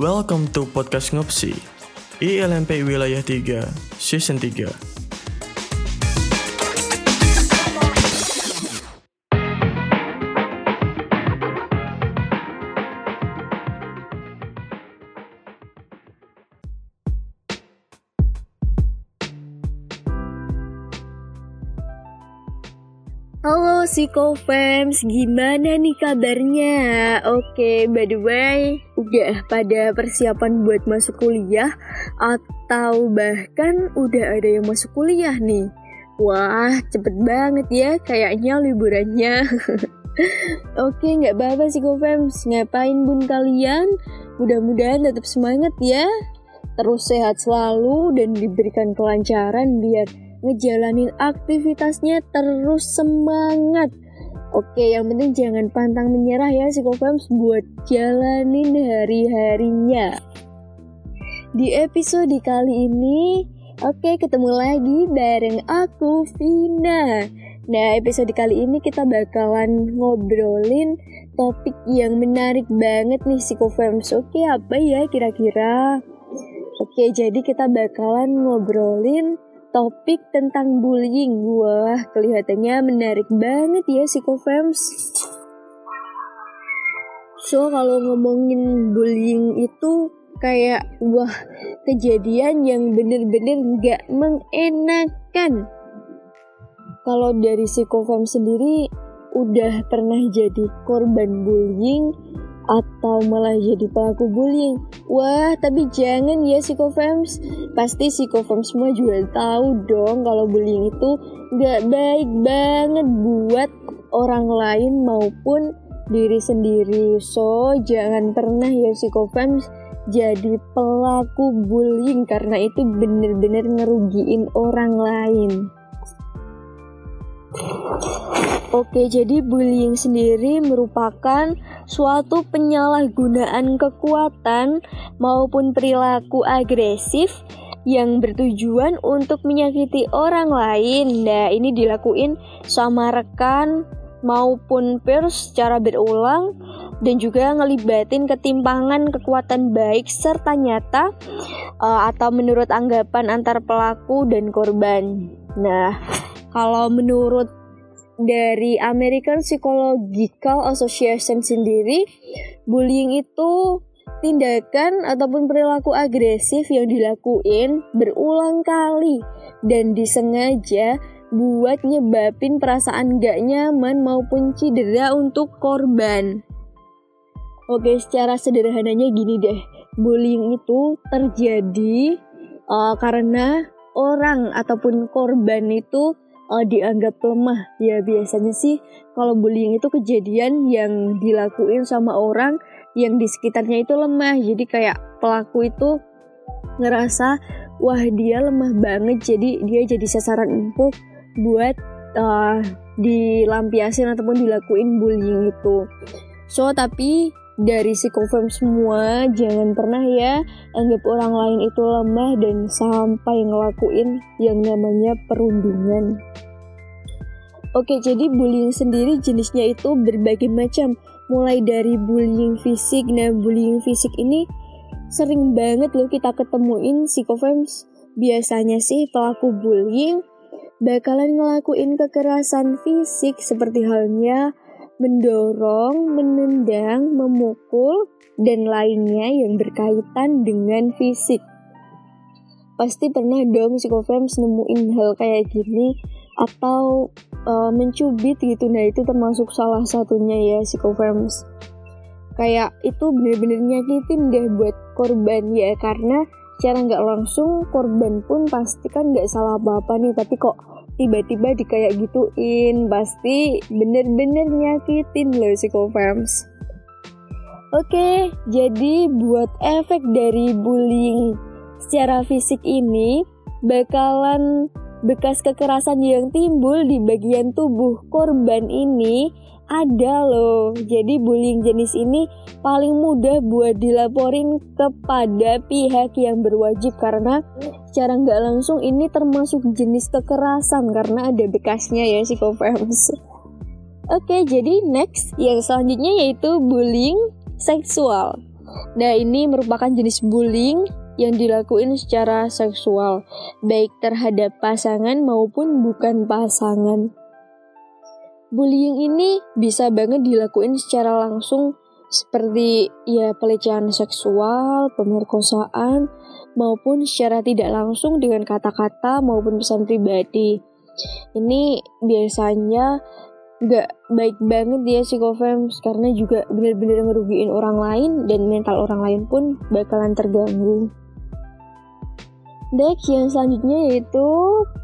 Welcome to Podcast Ngopsi, ILMP Wilayah 3, Season 3. Halo Fans, gimana nih kabarnya? Oke, by the way, udah pada persiapan buat masuk kuliah atau bahkan udah ada yang masuk kuliah nih? Wah, cepet banget ya kayaknya liburannya. Oke, nggak apa-apa Fans, ngapain bun kalian? Mudah-mudahan tetap semangat ya. Terus sehat selalu dan diberikan kelancaran biar ngejalanin aktivitasnya terus semangat. Oke, yang penting jangan pantang menyerah ya Psikofams buat jalanin hari-harinya. Di episode kali ini, oke ketemu lagi bareng aku Vina. Nah, episode kali ini kita bakalan ngobrolin topik yang menarik banget nih Psikofams. Oke, apa ya kira-kira? Oke, jadi kita bakalan ngobrolin topik tentang bullying. Wah, kelihatannya menarik banget ya Fams. So, kalau ngomongin bullying itu kayak wah kejadian yang bener-bener gak mengenakan. Kalau dari Fams sendiri udah pernah jadi korban bullying atau malah jadi pelaku bullying. Wah, tapi jangan ya psikofems. Pasti psikofems semua juga tahu dong kalau bullying itu nggak baik banget buat orang lain maupun diri sendiri. So, jangan pernah ya psikofems jadi pelaku bullying karena itu bener-bener ngerugiin orang lain. Oke, jadi bullying sendiri merupakan suatu penyalahgunaan kekuatan maupun perilaku agresif yang bertujuan untuk menyakiti orang lain. Nah, ini dilakuin sama rekan maupun peers secara berulang dan juga ngelibatin ketimpangan kekuatan baik serta nyata uh, atau menurut anggapan antar pelaku dan korban. Nah, kalau menurut dari American Psychological Association sendiri, bullying itu tindakan ataupun perilaku agresif yang dilakuin berulang kali dan disengaja buat nyebabin perasaan gak nyaman maupun cedera untuk korban. Oke, secara sederhananya gini deh, bullying itu terjadi uh, karena orang ataupun korban itu uh, dianggap lemah. Ya biasanya sih kalau bullying itu kejadian yang dilakuin sama orang yang di sekitarnya itu lemah. Jadi kayak pelaku itu ngerasa wah dia lemah banget jadi dia jadi sasaran empuk buat uh, dilampiasin ataupun dilakuin bullying itu. So tapi dari si confirm semua jangan pernah ya anggap orang lain itu lemah dan sampai ngelakuin yang namanya perundungan. Oke, jadi bullying sendiri jenisnya itu berbagai macam, mulai dari bullying fisik. Nah, bullying fisik ini sering banget loh kita ketemuin psikofems. Biasanya sih pelaku bullying bakalan ngelakuin kekerasan fisik seperti halnya mendorong, menendang, memukul, dan lainnya yang berkaitan dengan fisik. Pasti pernah dong psikofems nemuin hal kayak gini atau uh, mencubit gitu. Nah itu termasuk salah satunya ya psikofems kayak itu bener-bener nyakitin deh buat korban ya karena cara nggak langsung korban pun pasti kan nggak salah apa-apa nih. Tapi kok tiba-tiba di kayak gituin. Pasti bener-bener nyakitin loh psikofems Oke, jadi buat efek dari bullying secara fisik ini bakalan bekas kekerasan yang timbul di bagian tubuh korban ini ada loh. Jadi bullying jenis ini paling mudah buat dilaporin kepada pihak yang berwajib karena secara nggak langsung ini termasuk jenis kekerasan karena ada bekasnya ya si psikofems. Oke, jadi next yang selanjutnya yaitu bullying seksual. Nah, ini merupakan jenis bullying yang dilakuin secara seksual, baik terhadap pasangan maupun bukan pasangan. Bullying ini bisa banget dilakuin secara langsung seperti ya pelecehan seksual, pemerkosaan, maupun secara tidak langsung dengan kata-kata maupun pesan pribadi. Ini biasanya nggak baik banget ya psikofems karena juga benar-benar ngerugiin orang lain dan mental orang lain pun bakalan terganggu. Next yang selanjutnya yaitu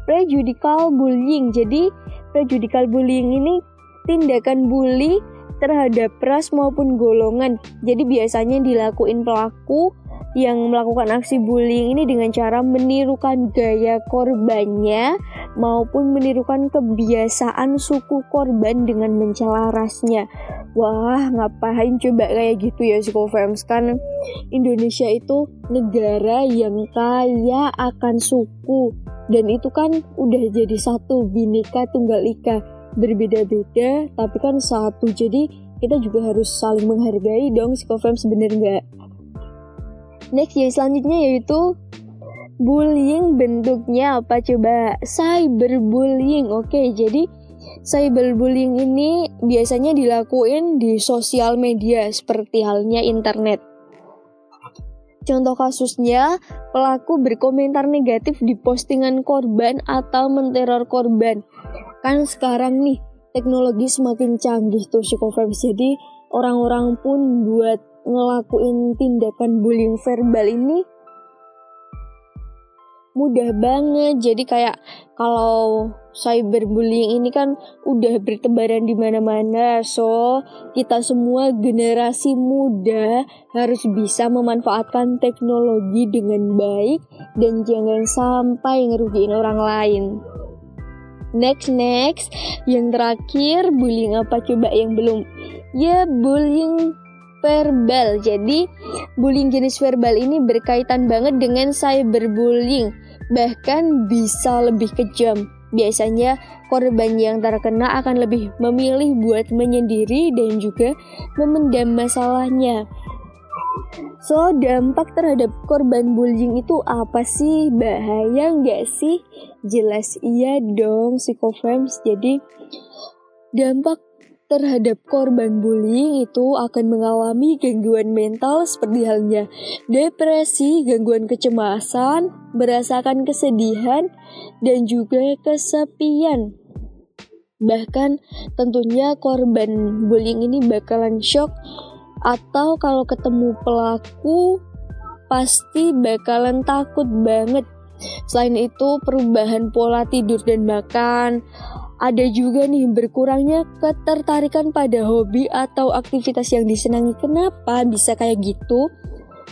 prejudicial bullying. Jadi prejudicial bullying ini tindakan bully terhadap ras maupun golongan. Jadi biasanya dilakuin pelaku yang melakukan aksi bullying ini dengan cara menirukan gaya korbannya maupun menirukan kebiasaan suku korban dengan mencela rasnya. Wah, ngapain coba kayak gitu ya psikofems kan Indonesia itu negara yang kaya akan suku dan itu kan udah jadi satu bineka tunggal ika berbeda-beda tapi kan satu jadi kita juga harus saling menghargai dong psikofems bener nggak? Next yang selanjutnya yaitu bullying bentuknya apa coba? Cyberbullying. Oke, jadi cyberbullying ini biasanya dilakuin di sosial media seperti halnya internet. Contoh kasusnya, pelaku berkomentar negatif di postingan korban atau menteror korban. Kan sekarang nih, teknologi semakin canggih tuh psikofems. Jadi orang-orang pun buat ngelakuin tindakan bullying verbal ini mudah banget. Jadi kayak kalau cyberbullying ini kan udah bertebaran di mana-mana. So, kita semua generasi muda harus bisa memanfaatkan teknologi dengan baik dan jangan sampai ngerugiin orang lain. Next, next. Yang terakhir, bullying apa coba yang belum? Ya, bullying verbal. Jadi, bullying jenis verbal ini berkaitan banget dengan cyberbullying, bahkan bisa lebih kejam. Biasanya korban yang terkena akan lebih memilih buat menyendiri dan juga memendam masalahnya. So, dampak terhadap korban bullying itu apa sih? Bahaya nggak sih? Jelas iya dong, psikofems. Jadi, dampak terhadap korban bullying itu akan mengalami gangguan mental seperti halnya depresi, gangguan kecemasan, merasakan kesedihan, dan juga kesepian. Bahkan tentunya korban bullying ini bakalan shock atau kalau ketemu pelaku pasti bakalan takut banget. Selain itu perubahan pola tidur dan makan, ada juga nih berkurangnya ketertarikan pada hobi atau aktivitas yang disenangi. Kenapa bisa kayak gitu?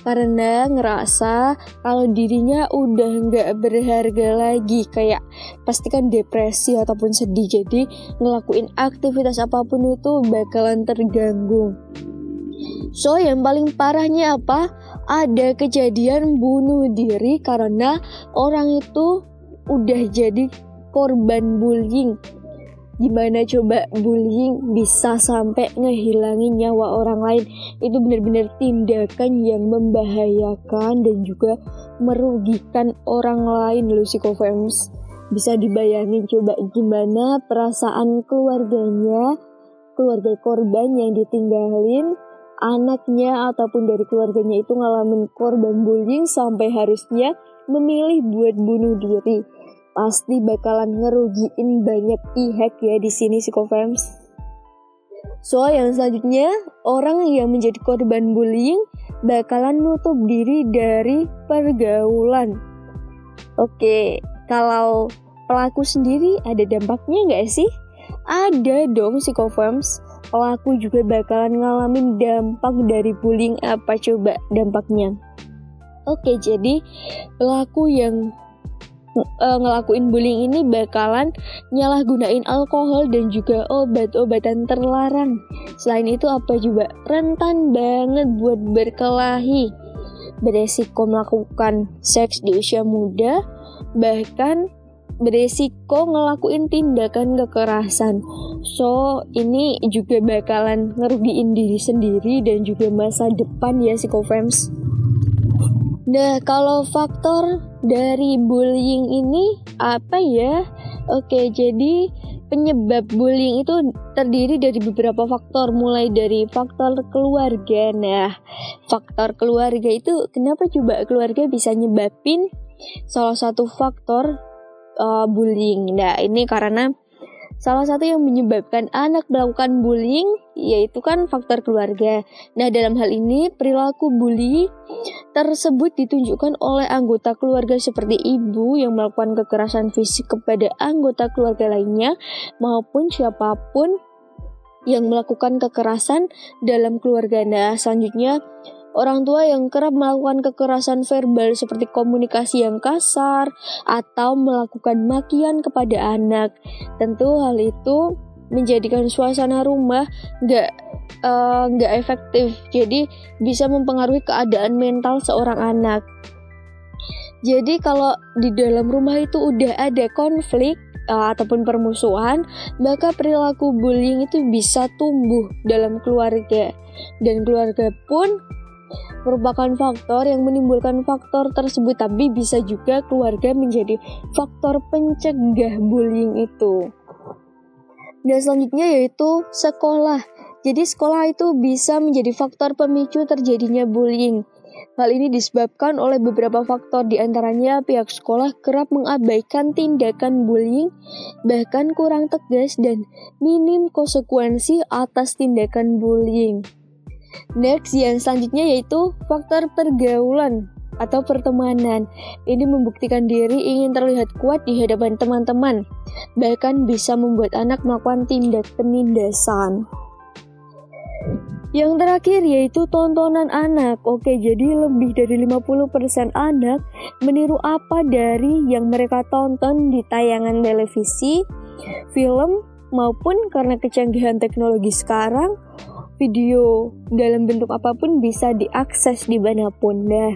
Karena ngerasa kalau dirinya udah nggak berharga lagi Kayak pastikan depresi ataupun sedih Jadi ngelakuin aktivitas apa pun itu bakalan terganggu So yang paling parahnya apa? Ada kejadian bunuh diri karena orang itu udah jadi korban bullying. Gimana coba bullying bisa sampai ngehilangin nyawa orang lain? Itu benar-benar tindakan yang membahayakan dan juga merugikan orang lain loh psikofems. Bisa dibayangin coba gimana perasaan keluarganya, keluarga korban yang ditinggalin, anaknya ataupun dari keluarganya itu ngalamin korban bullying sampai harusnya memilih buat bunuh diri pasti bakalan ngerugiin banyak pihak ya di sini psikofems. So, yang selanjutnya, orang yang menjadi korban bullying bakalan nutup diri dari pergaulan. Oke, kalau pelaku sendiri ada dampaknya nggak sih? Ada dong psikofems. Pelaku juga bakalan ngalamin dampak dari bullying apa coba dampaknya? Oke, jadi pelaku yang uh, ngelakuin bullying ini bakalan nyalahgunain alkohol dan juga obat-obatan terlarang. Selain itu apa juga rentan banget buat berkelahi, beresiko melakukan seks di usia muda, bahkan beresiko ngelakuin tindakan kekerasan. So, ini juga bakalan ngerugiin diri sendiri dan juga masa depan ya psikofems. Nah, kalau faktor dari bullying ini apa ya? Oke, jadi penyebab bullying itu terdiri dari beberapa faktor mulai dari faktor keluarga. Nah, faktor keluarga itu kenapa coba keluarga bisa nyebabin salah satu faktor uh, bullying. Nah, ini karena Salah satu yang menyebabkan anak melakukan bullying yaitu kan faktor keluarga. Nah, dalam hal ini perilaku bully tersebut ditunjukkan oleh anggota keluarga seperti ibu yang melakukan kekerasan fisik kepada anggota keluarga lainnya maupun siapa pun yang melakukan kekerasan dalam keluarga. Nah, selanjutnya Orang tua yang kerap melakukan kekerasan verbal seperti komunikasi yang kasar atau melakukan makian kepada anak. Tentu hal itu menjadikan suasana rumah nggak eh, nggak uh, efektif. Jadi bisa mempengaruhi keadaan mental seorang anak. Jadi kalau di dalam rumah itu udah ada konflik uh, ataupun permusuhan, maka perilaku bullying itu bisa tumbuh dalam keluarga dan keluarga pun merupakan faktor yang menimbulkan faktor tersebut, tapi bisa juga keluarga menjadi faktor pencegah bullying itu. Dan selanjutnya yaitu sekolah. Jadi sekolah itu bisa menjadi faktor pemicu terjadinya bullying. Hal ini disebabkan oleh beberapa faktor di antaranya pihak sekolah kerap mengabaikan tindakan bullying, bahkan kurang tegas dan minim konsekuensi atas tindakan bullying. Next yang selanjutnya yaitu faktor pergaulan atau pertemanan. Ini membuktikan diri ingin terlihat kuat di hadapan teman-teman, bahkan bisa membuat anak melakukan tindak penindasan. Yang terakhir yaitu tontonan anak. Oke, jadi lebih dari 50% anak meniru apa dari yang mereka tonton di tayangan televisi, film, maupun karena kecanggihan teknologi sekarang, video dalam bentuk apa pun bisa diakses di di mana pun. Nah,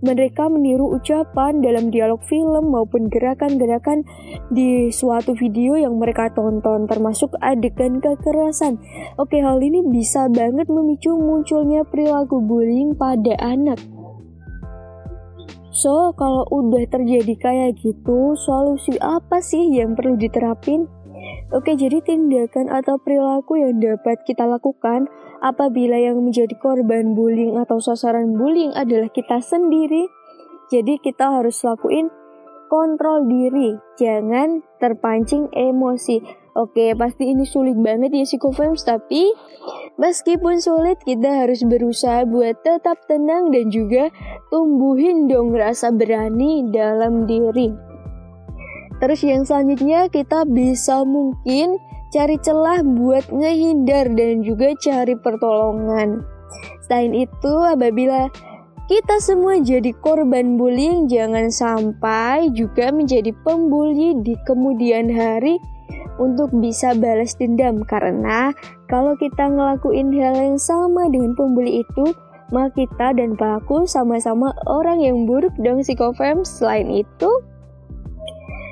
mereka meniru ucapan dalam dialog film maupun gerakan-gerakan di suatu video yang mereka tonton, termasuk adegan kekerasan. Oke, hal ini bisa banget memicu munculnya perilaku bullying pada anak. So, kalau udah terjadi kayak gitu, solusi apa sih yang perlu diterapin? Oke, jadi tindakan atau perilaku yang dapat kita lakukan apabila yang menjadi korban bullying atau sasaran bullying adalah kita sendiri. Jadi kita harus lakuin kontrol diri, jangan terpancing emosi. Oke, pasti ini sulit banget ya psikofems, tapi meskipun sulit kita harus berusaha buat tetap tenang dan juga tumbuhin dong rasa berani dalam diri. Terus yang selanjutnya kita bisa mungkin cari celah buat ngehindar dan juga cari pertolongan. Selain itu, apabila kita semua jadi korban bullying, jangan sampai juga menjadi pembuli di kemudian hari untuk bisa balas dendam karena kalau kita ngelakuin hal yang sama dengan pembuli itu, maka kita dan pelaku sama-sama orang yang buruk dong psikofem. Selain itu,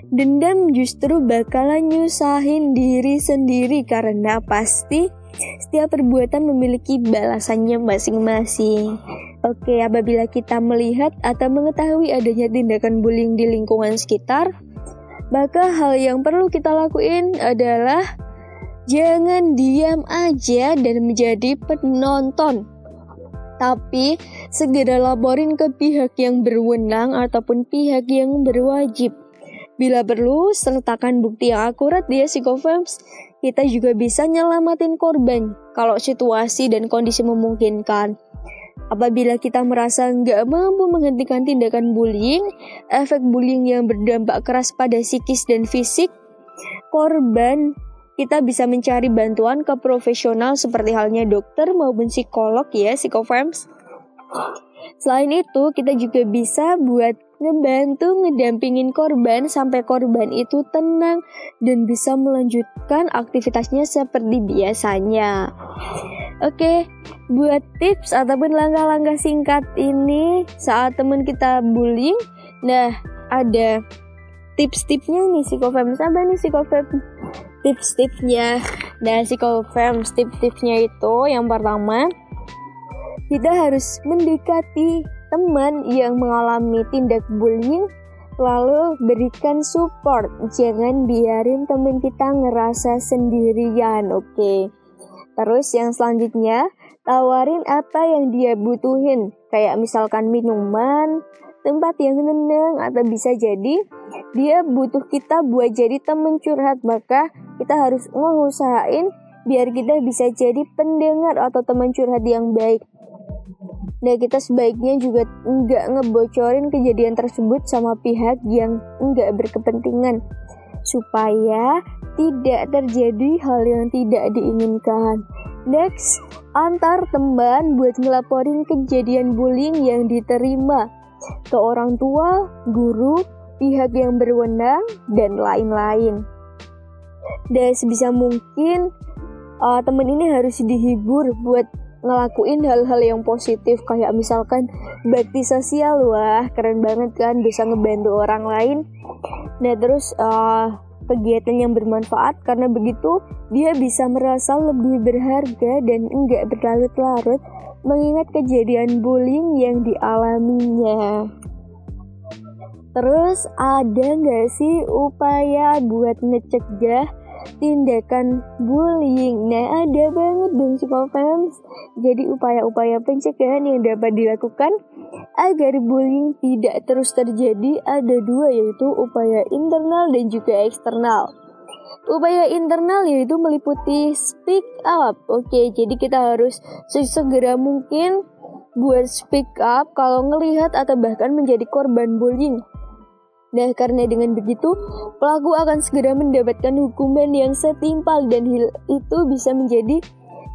Dendam justru bakalan nyusahin diri sendiri karena pasti setiap perbuatan memiliki balasannya masing-masing. Oke, apabila kita melihat atau mengetahui adanya tindakan bullying di lingkungan sekitar, maka hal yang perlu kita lakuin adalah jangan diam aja dan menjadi penonton. Tapi segera laporin ke pihak yang berwenang ataupun pihak yang berwajib. Bila perlu, sertakan bukti yang akurat di psikofems. Kita juga bisa nyelamatin korban kalau situasi dan kondisi memungkinkan. Apabila kita merasa nggak mampu menghentikan tindakan bullying, efek bullying yang berdampak keras pada psikis dan fisik, korban kita bisa mencari bantuan ke profesional seperti halnya dokter maupun psikolog ya, psikofems. Selain itu, kita juga bisa buat ngebantu ngedampingin korban sampai korban itu tenang dan bisa melanjutkan aktivitasnya seperti biasanya. Oke, buat tips ataupun langkah-langkah singkat ini saat teman kita bullying, nah ada tips-tipsnya nih psikofem apa nih psikofem tips-tipsnya nah psikofem tips-tipsnya itu yang pertama kita harus mendekati teman yang mengalami tindak bullying lalu berikan support. Jangan biarin teman kita ngerasa sendirian oke? Okay? terus yang selanjutnya tawarin apa yang dia butuhin. Kayak misalkan minuman tempat yang tenang atau bisa jadi dia butuh kita buat jadi temen curhat. Maka kita harus ngusahain biar kita bisa jadi pendengar atau teman curhat yang baik Nah kita sebaiknya juga nggak ngebocorin kejadian tersebut sama pihak yang nggak berkepentingan supaya tidak terjadi hal yang tidak diinginkan. Next, antar teman buat ngelaporin kejadian bullying yang diterima ke orang tua, guru, pihak yang berwenang, dan lain-lain. Dan sebisa mungkin uh, temen ini harus dihibur buat ngelakuin hal-hal yang positif kayak misalkan bakti sosial wah keren banget kan bisa ngebantu orang lain nah terus uh, kegiatan yang bermanfaat karena begitu dia bisa merasa lebih berharga dan enggak berlarut-larut mengingat kejadian bullying yang dialaminya. Terus ada nggak sih upaya buat ngecegah tindakan bullying? Nah ada banget dong psikofans. Jadi upaya-upaya pencegahan yang dapat dilakukan agar bullying tidak terus terjadi ada dua yaitu upaya internal dan juga eksternal. Upaya internal yaitu meliputi speak up. Oke, jadi kita harus sesegera mungkin buat speak up kalau ngelihat atau bahkan menjadi korban bullying. Nah, karena dengan begitu, pelaku akan segera mendapatkan hukuman yang setimpal dan itu bisa menjadi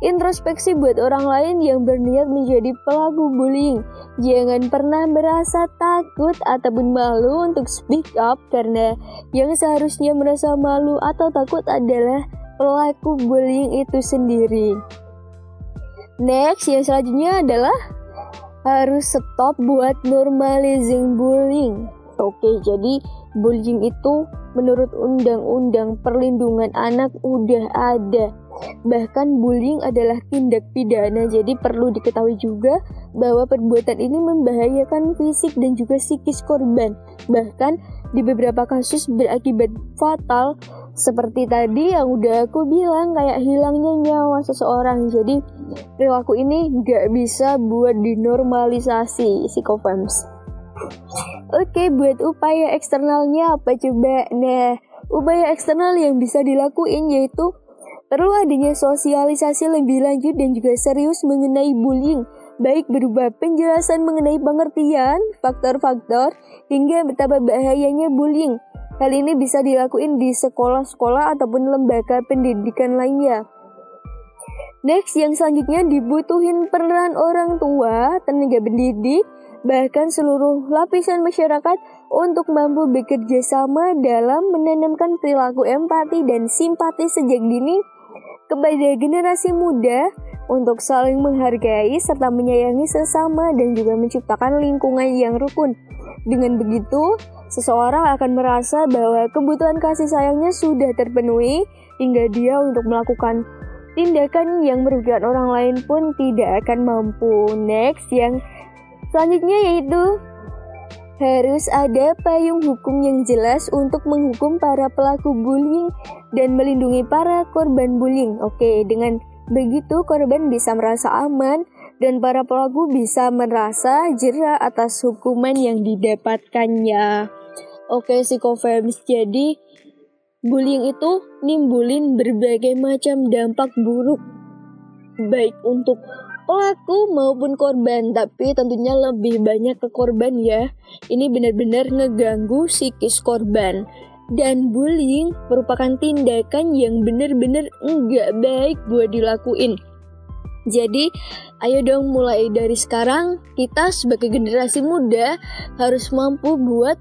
Introspeksi buat orang lain yang berniat menjadi pelaku bullying. Jangan pernah merasa takut ataupun malu untuk speak up karena yang seharusnya merasa malu atau takut adalah pelaku bullying itu sendiri. Next, yang selanjutnya adalah harus stop buat normalizing bullying. Oke, jadi bullying itu menurut undang-undang perlindungan anak udah ada Bahkan bullying adalah tindak pidana, jadi perlu diketahui juga bahwa perbuatan ini membahayakan fisik dan juga psikis korban. Bahkan di beberapa kasus berakibat fatal seperti tadi yang udah aku bilang kayak hilangnya nyawa seseorang. Jadi perilaku ini nggak bisa buat dinormalisasi psikofems. Oke, buat upaya eksternalnya apa coba? Nah, upaya eksternal yang bisa dilakuin yaitu Perlu adanya sosialisasi lebih lanjut dan juga serius mengenai bullying, baik berupa penjelasan mengenai pengertian, faktor-faktor, hingga betapa bahayanya bullying. Hal ini bisa dilakukan di sekolah-sekolah ataupun lembaga pendidikan lainnya. Next, yang selanjutnya dibutuhin peran orang tua, tenaga pendidik, bahkan seluruh lapisan masyarakat untuk mampu bekerja sama dalam menanamkan perilaku empati dan simpati sejak dini kepada generasi muda untuk saling menghargai serta menyayangi sesama dan juga menciptakan lingkungan yang rukun. Dengan begitu, seseorang akan merasa bahwa kebutuhan kasih sayangnya sudah terpenuhi hingga dia untuk melakukan tindakan yang merugikan orang lain pun tidak akan mampu. Next, yang selanjutnya yaitu harus ada payung hukum yang jelas untuk menghukum para pelaku bullying dan melindungi para korban bullying. Oke, dengan begitu korban bisa merasa aman dan para pelaku bisa merasa jerah atas hukuman yang didapatkannya. Oke, psikofems. Jadi bullying itu nimbulin berbagai macam dampak buruk baik untuk pelaku maupun korban, tapi tentunya lebih banyak ke korban ya. Ini benar-benar ngeganggu psikis korban. Dan bullying merupakan tindakan yang benar-benar enggak baik buat dilakuin. Jadi, ayo dong mulai dari sekarang kita sebagai generasi muda harus mampu buat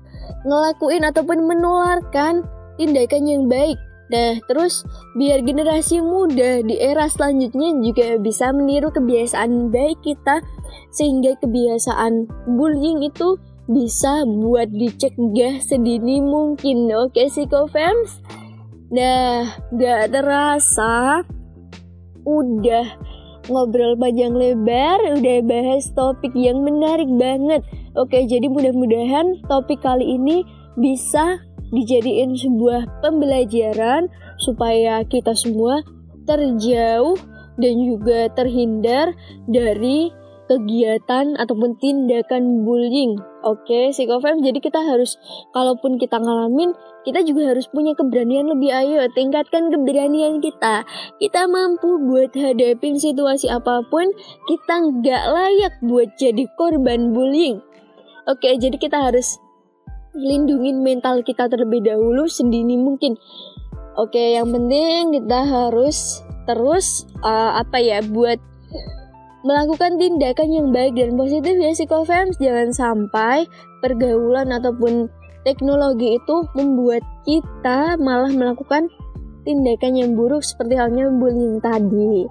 ngelakuin ataupun menularkan tindakan yang baik Nah, terus biar generasi muda di era selanjutnya juga bisa meniru kebiasaan baik kita sehingga kebiasaan bullying itu bisa buat dicegah sedini mungkin. Oke, Psikofams? Nah, gak terasa udah ngobrol panjang lebar, udah bahas topik yang menarik banget. Oke, jadi mudah-mudahan topik kali ini bisa dijadiin sebuah pembelajaran supaya kita semua terjauh dan juga terhindar dari kegiatan ataupun tindakan bullying. Oke, psikofem. Jadi kita harus, kalaupun kita ngalamin, kita juga harus punya keberanian lebih. Ayo, tingkatkan keberanian kita. Kita mampu buat hadapin situasi apa pun. Kita nggak layak buat jadi korban bullying. Oke, jadi kita harus lindungin mental kita terlebih dahulu sedini mungkin. Oke, yang penting kita harus terus uh, apa ya buat melakukan tindakan yang baik dan positif ya psikofans jangan sampai pergaulan ataupun teknologi itu membuat kita malah melakukan tindakan yang buruk seperti halnya bullying tadi.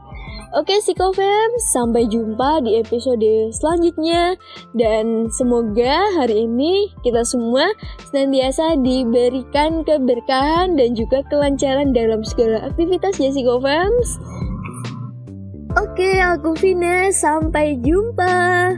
Oke psikofans, sampai jumpa di episode selanjutnya dan semoga hari ini kita semua senantiasa diberikan keberkahan dan juga kelancaran dalam segala aktivitas ya psikofans. Oke, aku Vina. Sampai jumpa.